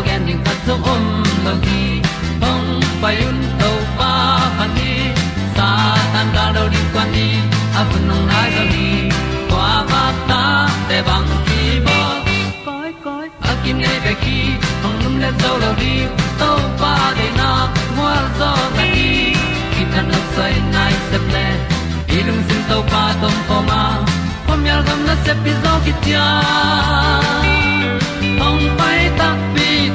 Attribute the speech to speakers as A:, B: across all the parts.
A: tu pi zo gen ding khat zo om lo gi hong pai un to pa pa ni sa tan da do di kwan ni a bu nong nai zo ni kwa ba ta te bang ki bo koi koi a kim nei be ki hong lum le zo lo di to pa de na mo zo ta ni ki tan no sai nai se ple ilung sin to pa tom ko ma. Pom yal gam na se pi zo ki tia hong pai ta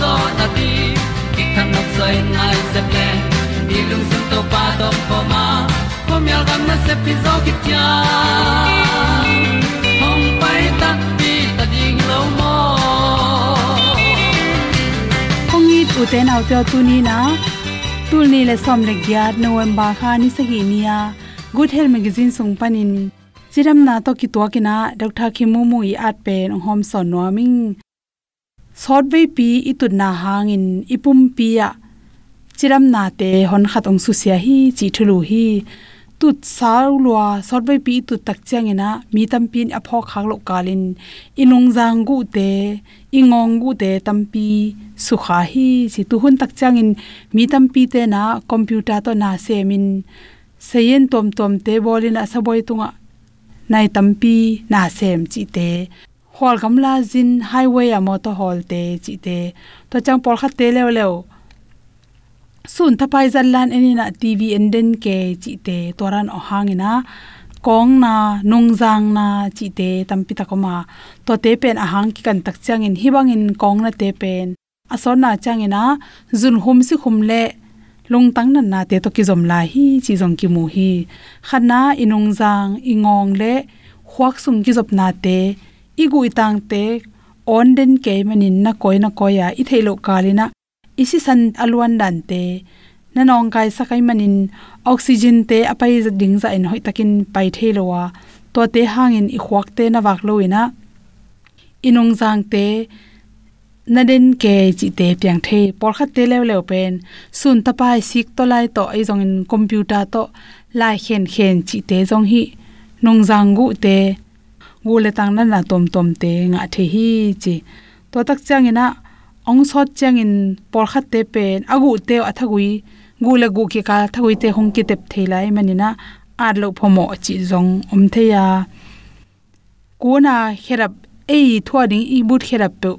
A: zo na ti ki kan nok sai nai se ple ni lung sun to pa to pa ma. Ko mi al gam na se pi zo ki tia hom pai ta ti ta ding lo mo
B: kong ni tu te nau te tu ni na tu ni le som le gyat november kha ni sa hi ya good health magazine sung panin chiram na to ki to kina dr khimu mu i at pen hom son no ming sort ve pi itut na hangin ipum pi ya chiram na te hon khat ong su sia hi chi thulu hi. Tut sau lua sort ve pi tu tak chang ina mi tam pin a pho khak lo kalin. Inung jang gu te, ingong gu te tampi su kha hi chi tu hun tak chang in mi tampi te na, computer to na se min seyen tom tom te bolin asaboi tunga. Nai tampi na sem chi te hol gamla jin highway a motor hall te, chi te. To chang por kha te lew lew sun thapai zan lan eni na tv enden ke, chi te. Toran o hangina kong na nungjang na, chi te. Tampi takoma to te pen ahang ki kan tak chang in. Hiwang in kong na te pen. Ason na chang ina. Zun hum si khum le. Lung tang nan na te to ki zom la hi, chi zong ki mu hi. Khana inung jang ingong le. Khwak sung ki zop na te igu tang te on den ke manin na koi na koi ya i thailo kalina isi san aluan dan te, na nong kai sakai manin, oxygen te apai ding za in hoi takin pai theilowa to te hangin i khwak te na wak loina inung jang te, na den ke chi te piang the por kha te lew lew pen, sun ta pai sik to lai to ai jong in computer to lai khen khen chi te jong hi. Nong jang gu te gu tang na na tom tom te nga the hi chi. To tak chang ina, ong sot chang in por khat te pen, agu te athagui gu gu ki ka thagui te hong ki tep thelai manina ar lo phomo chi jong om the ya. Kuna kherap, ei thwa ding i but kherap pe.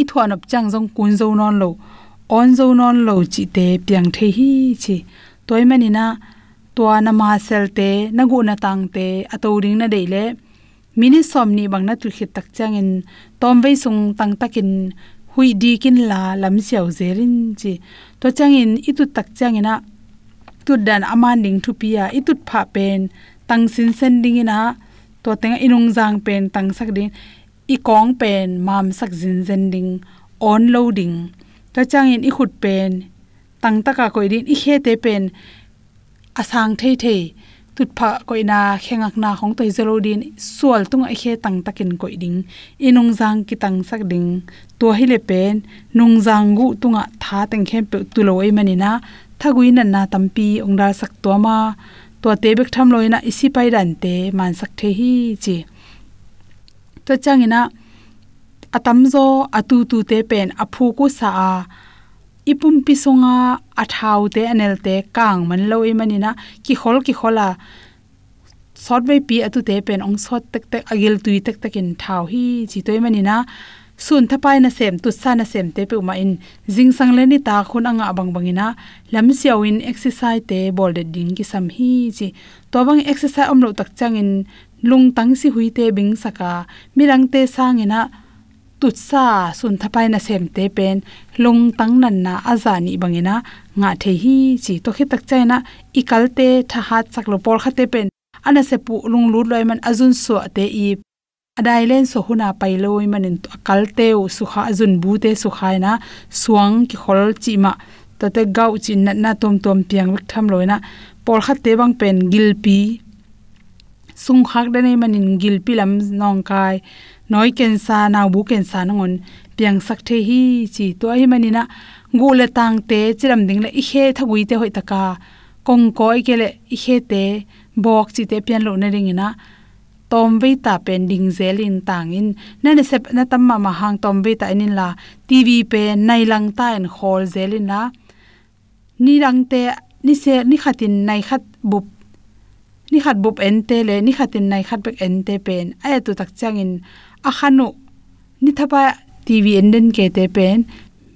B: I thwa nop chang jong kun zo non lo, on zo non lo chi te piang the hi chi. Toy manina tua na ma sel te, na gu na tang te, ato ring na dei le. Mini somni bangna tu khit tak chang in, tom ve sung tang takin hui di kin la lam siaw zerin chi. To chang in itu tak chang ina tu dan aman ding thu pia itut pha pen, tang sin sen ding ina to tenga inung jang pen tang sak din i kong pen mam sak zin zen ding, on loading to chang in, i khut pen, tang taka koi din, i khe te pen asang thei thei, tut pha koina khengak na hong toi zelo din, sual tung ai khe tang takin koi ding. Inung jang ki tang sak ding. To hi le pen, nung jang gu tunga tha teng khem pe tu lo ei manina thagui na na tampi ongda sak to ma. To te bek tham loina isi pai dan te, man sak the hi chi. To changina atam zo, atu tu te pen, aphu ku sa a. Ipum pisonga athau te, anel te, kang, man lo e manina ki khol, ki khola, sot ve pi atu te pen ong sot tek tek agil tui tek tekin thau hi, chi toy manina sun thapai na sem, tu sa na sem te pe ma in, jing sang le ni ta khun anga bang bangina lam siaw in exercise te, bol de ding ki sam hi, chi to bang exercise om lo tak chang in, lung tang si hui te bing saka mirang te sang ina tut sa sun thapai na sem te pen, lung tang nan na azani bangina nga the hi chi to khe tak chaina ikal te tha hat saklo por khate pen ana se pu lung lut loi man azun so ate i adai len so huna pai loi manin akal te u su kha azun bu te su khaina suang ki khol chi ma to te gau chi na na tom tom piang wek tham loina por khat te bang pen gilpi sung khak da nei manin gilpi lam nong kai noi ken sa na bu ken sa ngon. Piang sak the hi chi to hi manina gu le tang te, chiram ding le i he thagui te hoi taka. Kong koi ke le i he te bok chi te pian lo na ring ina. Tom ve ta pen ding zel in tang in. Na ne sep na tam ma ma hang tom ve ta in la. Tv pe, nai lang ta en khol zel in la ni rang te, ni se, ni khatin nai khat bup. Ni khat bup en te le, ni khatin nai khat bek en te pen. Ai tu tak chang in. A khanu ni thapa tv en den ke te pen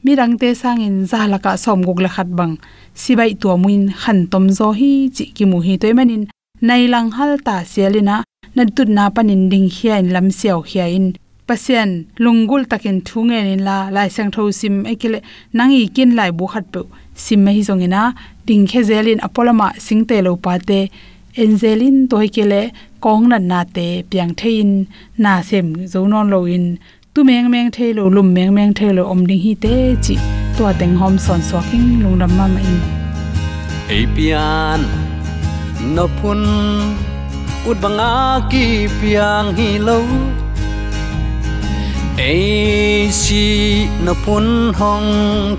B: mi rang te sang in za la ka som gok la khat bang. Sibai tu muin khan tom zo hi chi ki mu hi toy manin. Nai lang hal ta selina na tut na panin ding hia in lam siaw hia in pasien lungul takin thunge in la, lai sang tho sim ekile, nangi kin lai bu khat pe. Sim mai zongina ding khe zelin apolama singte lo pa te. Enzelin toy kele kong na na te piang thein. Na sem zo non lo in tu meng meng the lo lum meng meng the lo om ding hi te chi. To teng hom son swaking king lung ram ma ma in.
A: Ei no pun ut banga ki piang hi lo a si no pun hong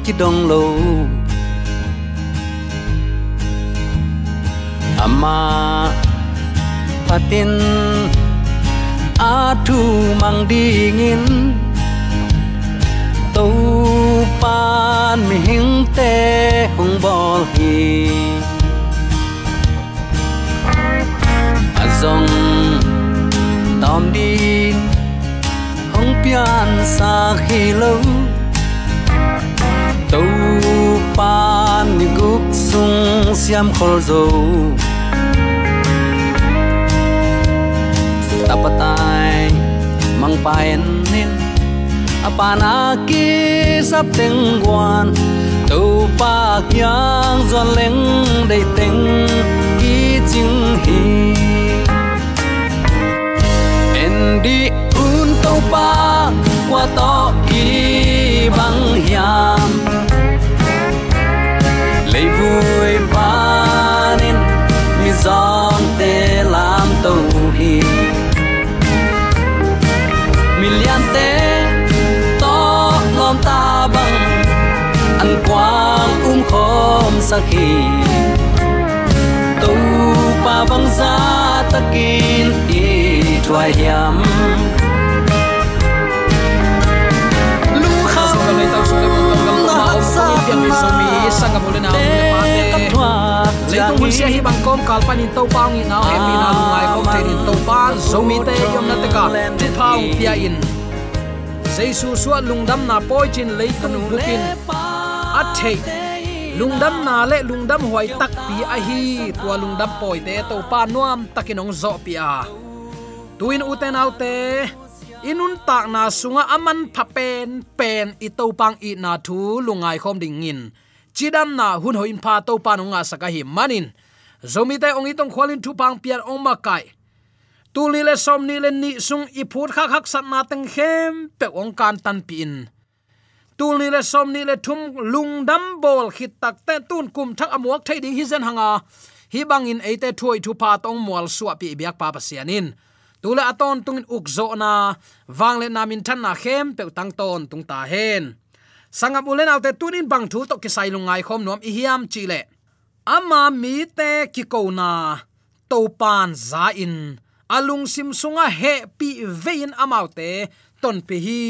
A: ki dong lo ama patin atu mang dingin tu pan mi te hung bol hi azong à tom din hung pian sa khi lâu. Tu pan mi guk sung siam khol dâu tapatan pa en nin à, apana à, ki sap teng wan tu pa kyang zon leng dei teng ki hi en di un tu pa qua to ki bang hiam lấy vui ba nên mi giòn te làm tôi sakhi to pa bang za takin i twai hiam lu kha
C: ka le tau su le mo tong gal ma om ko i pian mi so mi sanga mo le na le pa te le tung hun sia hi bang kom kal pan in to pa ngi na he pi na lu ngai kom te in to pa zo mi te yom na te ka tu phao pia in. Jaisu suat lungdam na poi chin leitung bukin a thei lungdam na le, lungdam huai tak pi a hi. Tua lungdam poi te, to pa nuam takinong zo pi a. Tuin uten autte inun tak na sunga aman phapen pen i to pang i na thu lungai khom ding in chidam na hun hoin pha to pa nonga saka hi manin. Zomi te ong itong khwalin thu pang pian ong ma kai. Tu li le som ni le ni sung i phut khak khak sat na teng khem pe ong kan tan pi in tu ni le som ni le thum lung dam bol khit tak te tun kum thak amuak thai ding hi zen hanga. Hi bangin ate thuai thu pa tong mual suwa pi biak pa pa sianin tula aton tungin ukzo na. Wangle namin than na khem pe tang ton tung ta hen. Sangam ulen autte tunin bang thu to ki sai lungai khom nom i hiam chile ama mi te ki ko na. To pan za in. Alung sim sunga he pi vein amaute ton pe hi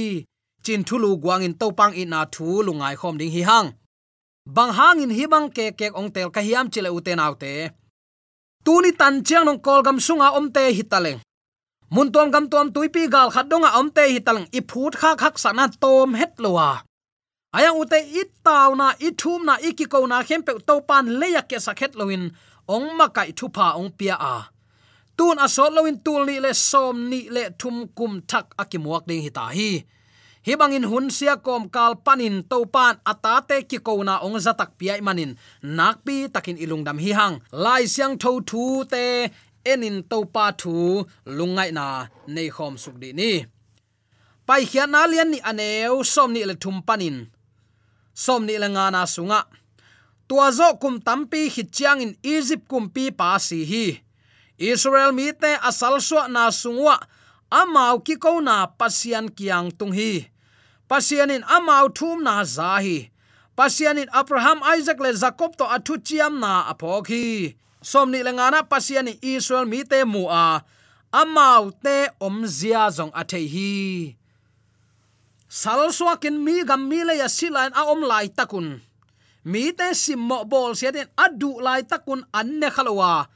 C: chin thulu guang in topang in na thu lungai khom ding hi hang. Bang hang in hi bang ke ke ong tel ka hiam chile ute tu tuni tan chiang nong kol gam sunga om te hitaleng mun tom gam tom tuipi gal khat donga om te hitaleng i phut kha khak sana tom het lowa u te it taw na, i thum na, i ki ko na khem pe to pan leya ke sakhet loin ong ma kai thu pa ong pia a. Tun asol loin tul ni le som ni le thum kum thak akimuak ding hi ta hi hibangin hun sia kom kal panin to pan atate ki ko na ong zatak piai manin. Nakpi takin ilungdam hi hang. Lai siang tho thu te enin to pa thu lungai na nei khom suk di ni. Pai khian na lian ni aneu som ni le thum panin. Som ni le nga na sunga. Tua zo kum tampi hi chiang in egypt kum pi pa si hi. Israel mi te asal so na sungwa amau ki ko na pasian kiang tung hi pasianin amau thum na zahi. Pasianin abraham, isaac le jacob to athu chiam na aphok hi. Som ni lenga na israel mi te mu a. Amau te om zia zong athei hi. Sal swakin mi gam mi le ya silain a om lai takun. Mi te sim mo bol siatin den adu lai takun an ne khalowa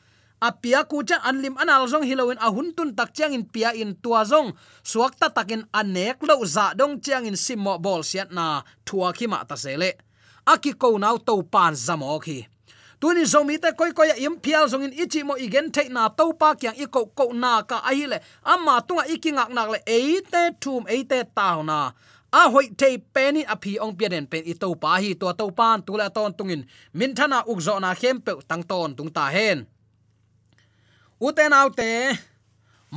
C: apia ku cha anlim anal zong hilawin a huntun tak chiang in pia in tua zong. Suak ta takin anek lo za dong chiang in sim mo bol siat na thua khi ma ta sele. Aki ko nau to pan zamo khi. Tuni zomi te koi koi im phial zong in ichi mo igen te na to pa kyang i ko ko na ka ai le. Amma tunga ikingak nak le eite thum eite taw na. A hoi te peni a phi ong pian pen i to pa hi. To to pan tu la ton tungin. Min thana ukzo na khem pe tang ton tung ta hen uten autte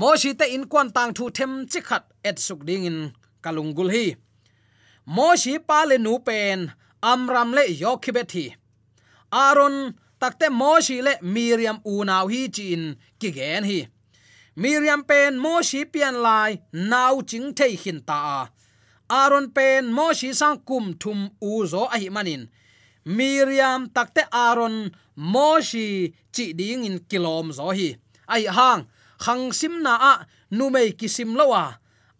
C: mo shi te in kwan tang thu them chi khat et suk ding in kalungul hi. Mo shi pa le nu pen amram le yokhibet hi. Aron takte moshi le miriam unaw hi chin ki gen hi. Miriam pen, moshi pian lai naw ching thei hin ta. Aron pen, moshi sang kum thum u zo a hi manin miriam takte aron moshi chi ding in kilom zo hi ai hang, khang sim na a, nu mei ki sim lowa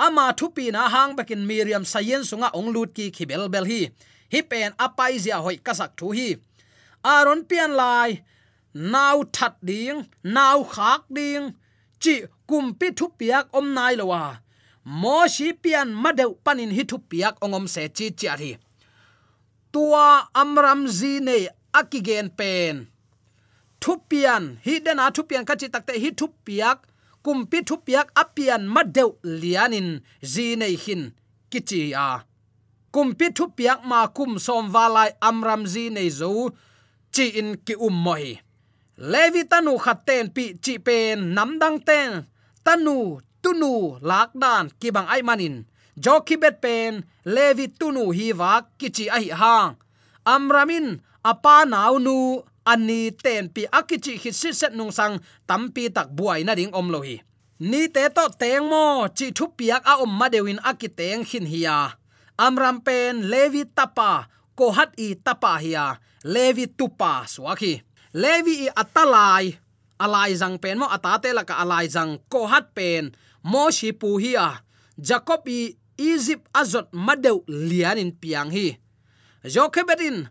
C: ama thupi na hang bakin miriam sayen sunga ong lut ki khibel bel hi. Hi pen apai zia hoi kasak thu hi. Aron pian lai, nau that ding, nau khak ding, chi kum pi thu piak om nai lowa mo shi pian madeu panin hi thu piak ongom se chi chi ari tua amram zi nei akigen pen thupian hi den thu thupian kachi takte. Hi thu piak thupiak pi thu piak apian madeu lianin. Zi nei hin kichi a kumpi pi thu piak ma kum som walai amram zi nei zo chi in ki um moi levi tanu khaten pi chi pen namdang ten tanu, tunu lakdan kibang ai manin. Joki bet pen, levi tunu hi wa kichi ai hang amramin apa naunu nu ani ten pi akichi hi si set nung sang tampi tak buai na ding om lohi ni te to teng mo, chi thu piak a om ma dewin akiteng hin hiya. Amram pen, levi tapa kohat i tapa hiya. Levi tupa swaki levi i atalai, alai zang pen mo atate la ka alai zang kohat pen, mo shi pu hi a jacob i egypt azot madeu lianin piang hi. Jokebetin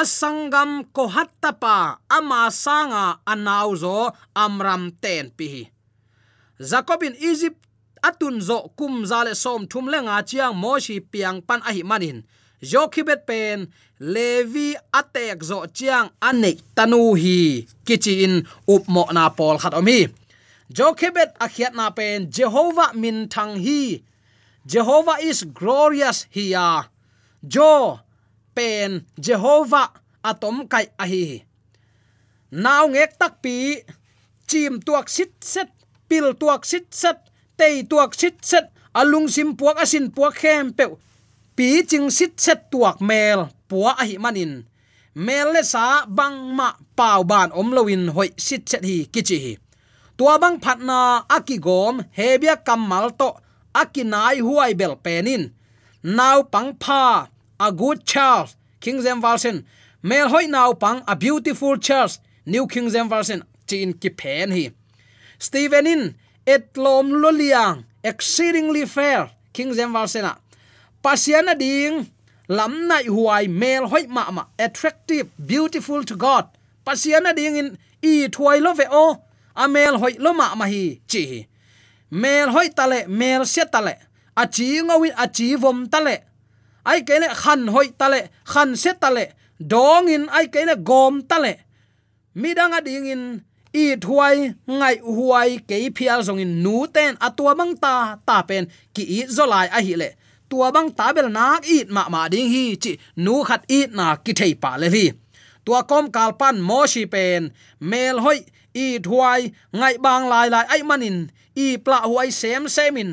C: asangam ko hatta pa ama sanga anau zo amram ten pi zakobin, egypt, atun zo kum zale som thum le chiang moshi piang pan ahi manin. Jokhibet pen, levi atek zo chiang anek tanu hi. Kichi in up mo na pol khat omi. Jokhibet akhiat na pen jehovah min thang hi. Jehovah is glorious, hiya. Jo pen jehovah atom kai ahi. Hi naw ngek tak pi, chim tuak sit set, pil tuak sit set, tei tuak sit set, alung sim puak asin puak khem pe pi ching sit set tuak mel puak ahi manin. Mel le sa bang ma pau ban om lowin hoi sit set hi kichi hi. Tua bang phatna aki gom, hebia kamal to, aki nai huai bel penin. Naw pang pha a good charles king james version. Mel hoi nau pang, a beautiful church. New king james version. Chin ki pen hi. Et etlom loliang exceedingly fair. King james version a. Pasiana ding, lam nai huai, mel hoi ma ma. Attractive, beautiful to god. Pasiana ding in, i thuai lo ve o. A mel hoi lo ma ma hi, chi mel hoi tale mel se tale a chi ngawin a chi vom tale ai cái kele ta hoi khăn xét ta lệ dong in ai cái này gom ta lệ. Mi đang ở ading in i thuai ngai huai ke phial zong in nu ten atua à băng ta ta pen ki i zolai a hi le tua bang ta bel nak ít ma ma ding hi chi nu khat i na ki thei pa le hi tua kom kalpan mo shi pen mel hoi i thuai ngai bang lai lai ai manin i pla huai sem semin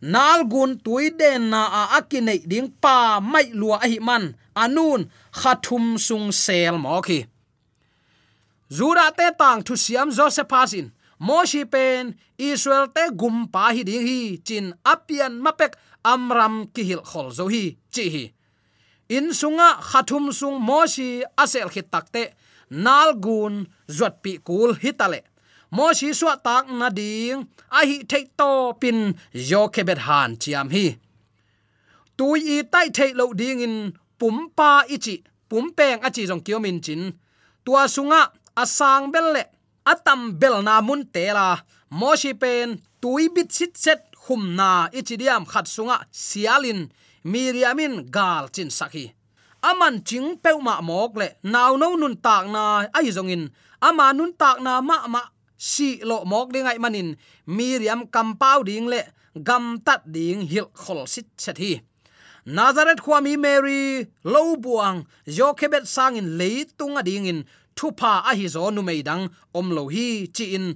C: nal gun tui na a akine ding pa mai lua a hi man. Anun, khathum sung sel mo khi zura te tang thu siam joseph pasin moshi pen, israel te gum pa hi ding hi. Chin apian mapek, amram kihil khol zo hi, chi hi. In sunga, khathum sung moshi asel khit takte nalgun zot pi kul hitale mo si suwa tak na ding. A hi thei to pin yo kebet han chiam hi. Tui i tai thei lo ding in pum pa ichi pum peng achi jong kyo min chin. Tua sunga asang bel le atam bel na mun te la. Mo si pen, tui bit sit set khum na ichi diam khat sunga, sialin, miriamin gal chin sakhi aman ching peuma mok le naw no nun tak na ai zong in. Ama nun tak na ma ma si lo mok ding ai manin miriam kampau ding le gam tat ding hil khol sit set hi. Nazareth khwami mary lo buang jochebet sangin leitung ading in thupa a hi zo nu meidang om lo hi chi in.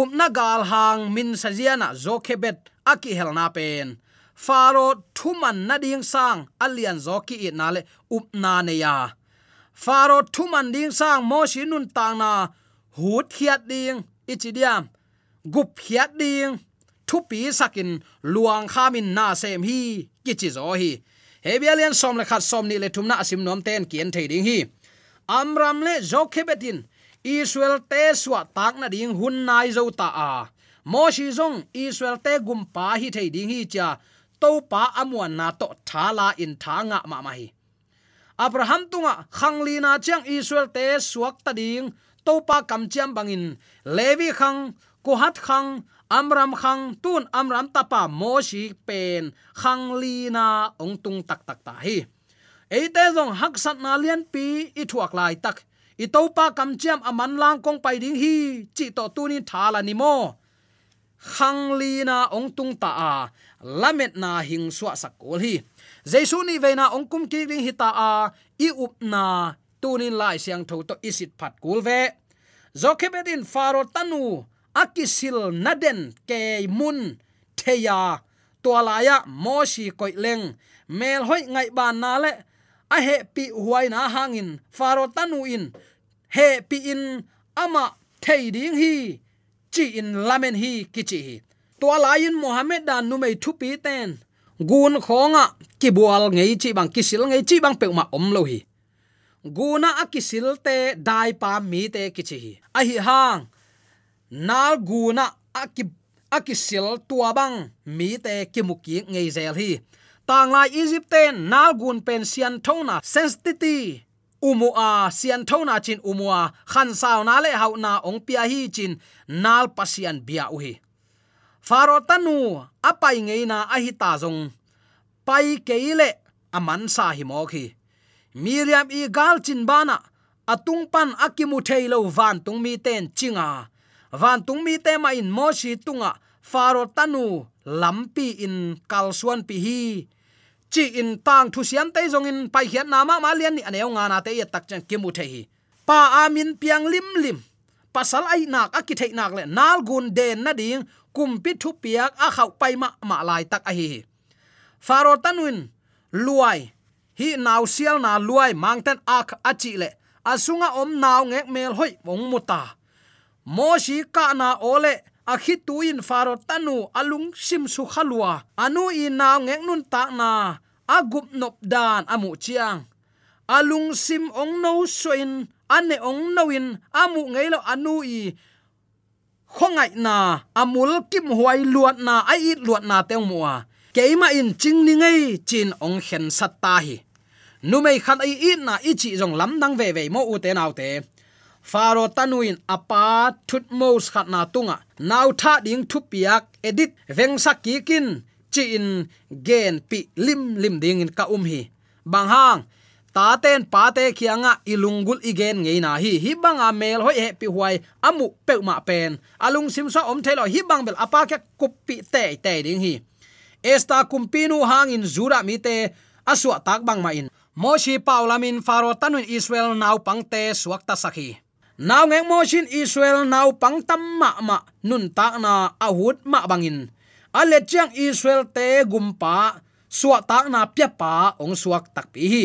C: Umna gal hang min sajiana jokebet aki helna pen faro thuman na ding sang alian zoki i na le up na ne ya. Faro thuman ding sang, mo shi nun tang na, hut khiat ding ichidiam gup hiat ding thu pi sakin luang khamin na sem hi. Kichi zo hi. Hebelian som le khat som ni le thumna asim nom ten kien thei hi. Amram le jokhebetin israel te swa tak na ding hun nai zo ta a moshi zong israel te gum pa hi thei hi cha. To pa amuan na to thala in thanga ma ma hi. Abraham tunga khangli na chang israel te suak ta ding topa kamchiam bangin, levi khang kohat khang, amram khang, tun amram tapa moshi pen, khang lina ong tung tak tak ta hi. Eite zong hak sat na lian pi, i thuak lai tak. I topa kamchiam aman lang kong pai ding hi, chi to tu thala ni mo. Khang lina ong tung ta a, lamet na hing suwa sakol hi. Jesu ni veina ong kum ki hi hita a, i up na tunin lai siang tho to isit phat kul ve zokhebedin faro tanu akisil naden ke mun theya. Tualaya moshi koileng mel hoi ngai ban na le a he pi huai na hangin. Faro tanu in. He pi in ama thei ding hi. Chi in lamen hi kichi hi. To mohammed dan nu mei thupi ten. Gun khonga ki bual ngei chi bang kisil ngei chi bang pe ma om lo hi guna akisil te dai pa mi te kichi a hi hang, nal guna akib akisil tua bang mi te kimuki ngei zel hi tang lai egypt ten nal gun pen sian thona sensitivity. Umu a sian thona chin umua. Khan sao na le hau na ong pia hi chin nal pasian bia u hi faro tanu, apai ngei na a hi ta zong. Pai keile, aman sa hi mo khi miriam i gal chin bana. Atung pan akimu thailo van tung mi ten chinga. Van tung mi te ma in mo shi tunga. Faro tanu lampi in kalsuan pi hi. Chi in tang thu siam te zong in pai hian na ma ma lian ni. Aneu nga na te ya tak chen kimu the hi. Pa amin piang lim lim. Pasal ai nak aki thei nak le. Nal gun den na ding. Kumpi thu piak a khau pai ma ma lai tak a hi faro tanuin luai hi naw sial na luai mangten ak achi le. Asunga om naw ngek mel hoi mong muta mo shi ka na ole akhi tu in faro tanu alung sim su khalwa anu i naw ngek nun ta na agup nop dan amu chiang. Alung sim ong no soin ane ong noin amu ngeilo anu i khongai na amul kim huai luat na ai it luat na teng mua. Keima in ching ni ngei, chin ong hen sat ta hi nu mei khan ai in na ichi jong lam dang ve ve mo u te nau te. Faro tanuin apa thut mos khat na tunga. Nau tha ding thu piak edit veng saki kin, chi in gen pi lim lim ding in ka um hi. Bang hang, ta ten pa te khianga ilungul igen ngei na hi. Hi banga mel hoi he pi huai amu pe ma pen. Alung sim so om thelo hi bang bel apa ke kupi te te ding hi. Esta kumpinu hangin zura mi te aswa tak bang ma in moshi paulamin faro tanun israel nau pangte suakta sakhi. Naw ngeng moshin israel nau pangtam ma ma nun ta na ahut ma bangin. Ale chiang israel te gumpa suwa ta na pya pa ong suak tak pi hi.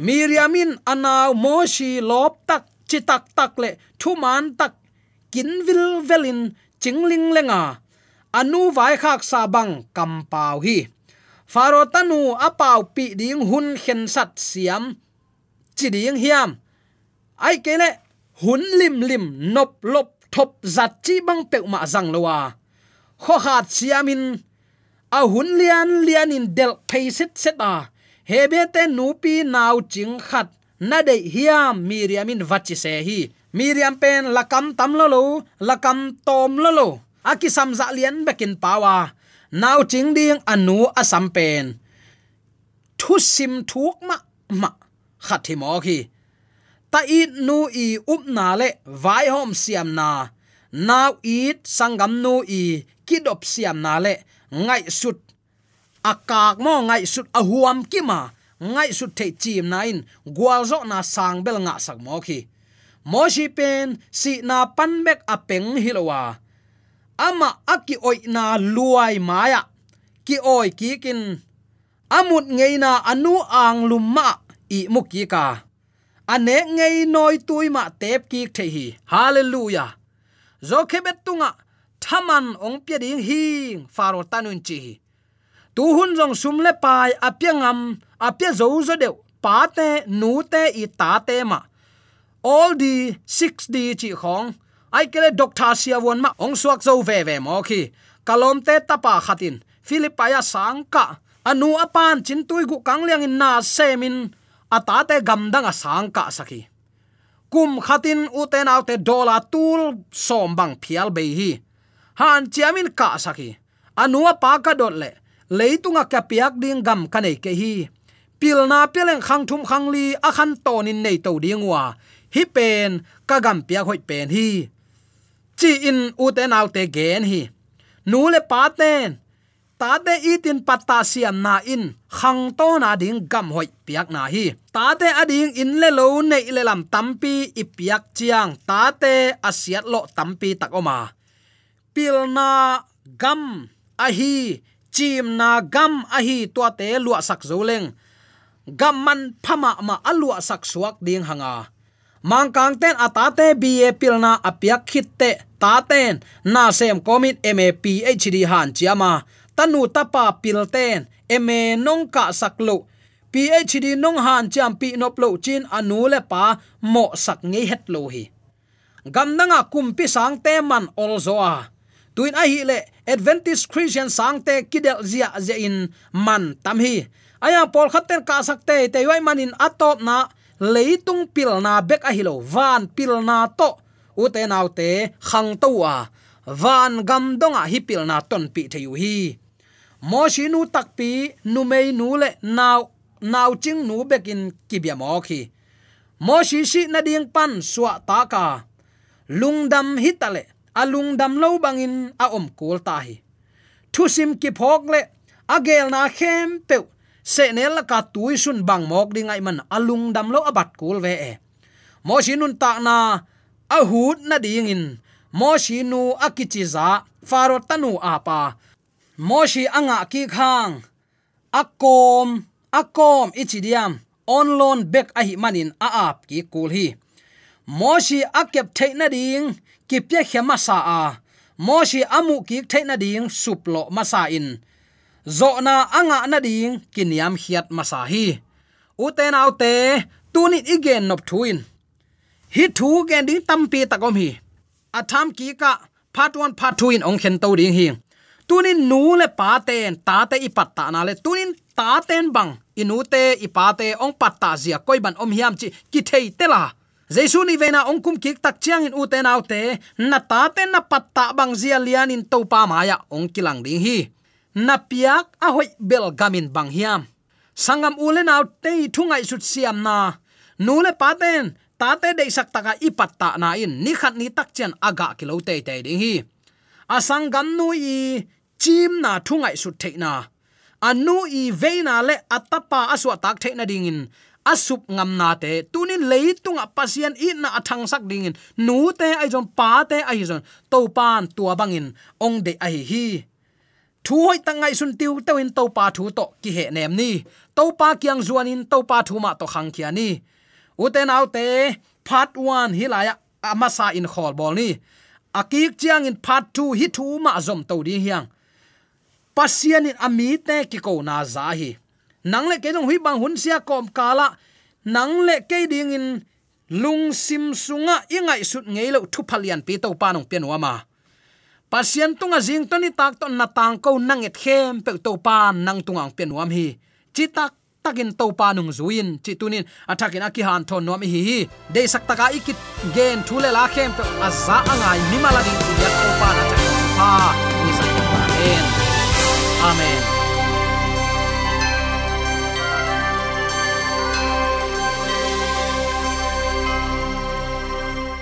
C: Miriamin anaw moshi lop tak, chitak tak le thuman tak kinvil velin chingling lenga. Anu vai khak sa bang kampau hi faro tanu apau pi ding hun khen sat siam, chi ding hiam. Ai kele hun lim lim nop lop thop zat chi bang pe ma zang lowa kho khat siamin, a hun lian lian in del paiset set a. Hebe te nupi nau ching khat, na de hiam miriam in vachi se hi. Miriam pen lakam tam lo lo, lakam tom lo lo. Aki samza lian bekin pawa naw ching ding anu asam pen. Thu sim thuk ma ma khat hi mo khi. Ta it nu i up na le, vai hom siam na. Naw it sangam nu i kidop siam na le. Ngai sut akak mo ngai sut ahuam kima ngai sut the chim nain gwal zo na sang bel nga sak mo khi. Mo shi pen, si na pan bek apeng hilowa ama aki oi na luai maya. Ki oi ki kin amut ngei na anu ang lumma, i muki ka. Ane ngei noi tui ma tep ki the hi hallelujah. Zo khebet tunga, thaman ong pye ding hing faro tanun chi tu hun jong sum le pai apya ngam apya zo zo de pa te, nu te, i ta te ma. All the 6 d chi khong ai kele doctor sia won ma ong suak zo ve ve mo khi. Kalom te tapa khatin. Philipaya sangka anu apan chin tui gu kangliang in na semin. Ata te gam dang a sangka saki kum khatin uten autte dola tul som bang phial be hi. Han chiamin ka saki anua pa ka dot le. Leitunga ka piak ding gam kanei ke hi. Pilna pileng khang thum khang li a khan tonin nei to ding wa. Hi pen ka gam piak hoi pen hi chi in u te nau te gen hi. Nu le pa ten. Ta te itin patta siam na in. Khang to na ding gam hoi piak na hi. Ta te ading in le lo nei le lam tampi i piak chiang. Ta te asiat lo tampi tak oma. Pil na gam a hi. Chim na gam a hi to te lua sak zo leng. Gam man phama ma alua sak suak ding hanga mang kang ten atate ba pilna apiak khitte ta ten na sem komit ma phd han chiama. Tanu tapa pilten. Eme nong ka saklo. Phd nong han cham pi nop lo chin anu le pa mo sak nge het lo hi. Gam nanga kum pi sang te man ol zo tuin a hi le adventist christian sang te kidel zia ze in man tam hi. Aya pol khatten ka sakte te yoi manin atop na leitung pilna bek a hilo, van pilna to. U te nau te, khang to a. Van gam donga hi pilna ton pi theyu hi. Mo shi nu tak pi, nu mei nu le naw naw ching nu bekin kibya mo khi. Mo shi shi na ding pan suwa ta ka. Lungdam hitale alungdam lo bangin a om kul ta hi. Thu sim ki phok le agel na khem pe se nel ka tui sun bang mok ding ai man alungdam lo abat kul ve e. Mo shi nun ta na a hut na ding in. Mo shi nu akichi za, faro tanu apa mo shi anga ki khang. Akom akom ichidiam on loan back a hi manin a ap ki kul hi. Moshi akep theina ding, ki pye khema sa a. Moshi amu ki theina ding suplo masa in zo na anga na ding, kiniam hiat masahi. Uten autte tunit igen nop thuin. Hi thu gen ding tampi takom hi. Atham ki ka part 1 part 2 in ong khen to ding hi. Tunin nu le pa ten, ta te ipat ta na le. Tunin ta ten bang inute ipate ong pat ta zia koi ban om hiam chi ki thei tela jesu ni vena ong kum kik tak chiang in uten autte, na ta te na pat ta bang zia lian in to pa maya ong kilang ding hi na piak a hoi bel gamin bang hiam. Sangam ule out te thungai sut siam na. Nule paten tate ta te de sak taka ipat ta na in. Ni khat ni tak chen aga kilo te te ding hi. Asang gam nu i chim na thungai sut the na. Anu i veina le atapa aswa tak the na ding in. Asup ngam na te, tunin leitung a pasian i na athang sak ding in. Nu te ai jon pa te ai jon to pan tua bangin ong de ai hi thu hoi tangai sun tiu to in to pa thu to ki he nem ni. To pa kyang zuan in to pa thu ma to khang kia ni. Uten autte part 1 hilaya amasa in khol bol ni. Akik chiang in part 2 hi thu ma zom to di hiang. Pasian in ami te ki ko na za hi. Nang le ke dong hui bang hun sia kom kala nang le ke ding in lung sim sunga ingai sut ngei lo thu phalian pi to pa nong pian wa ma pasian tunga jing toni tak ton na tang ko nang et khem pe to pa nang tungang pen wam hi. Chi tak takin to pa nung zuin, chi tunin athakin aki han thon nom hi hi. De sak taka ikit gen thule la khem pe azza angai nimala ding ya to pa na cha. Pa ni sa pa. En amen.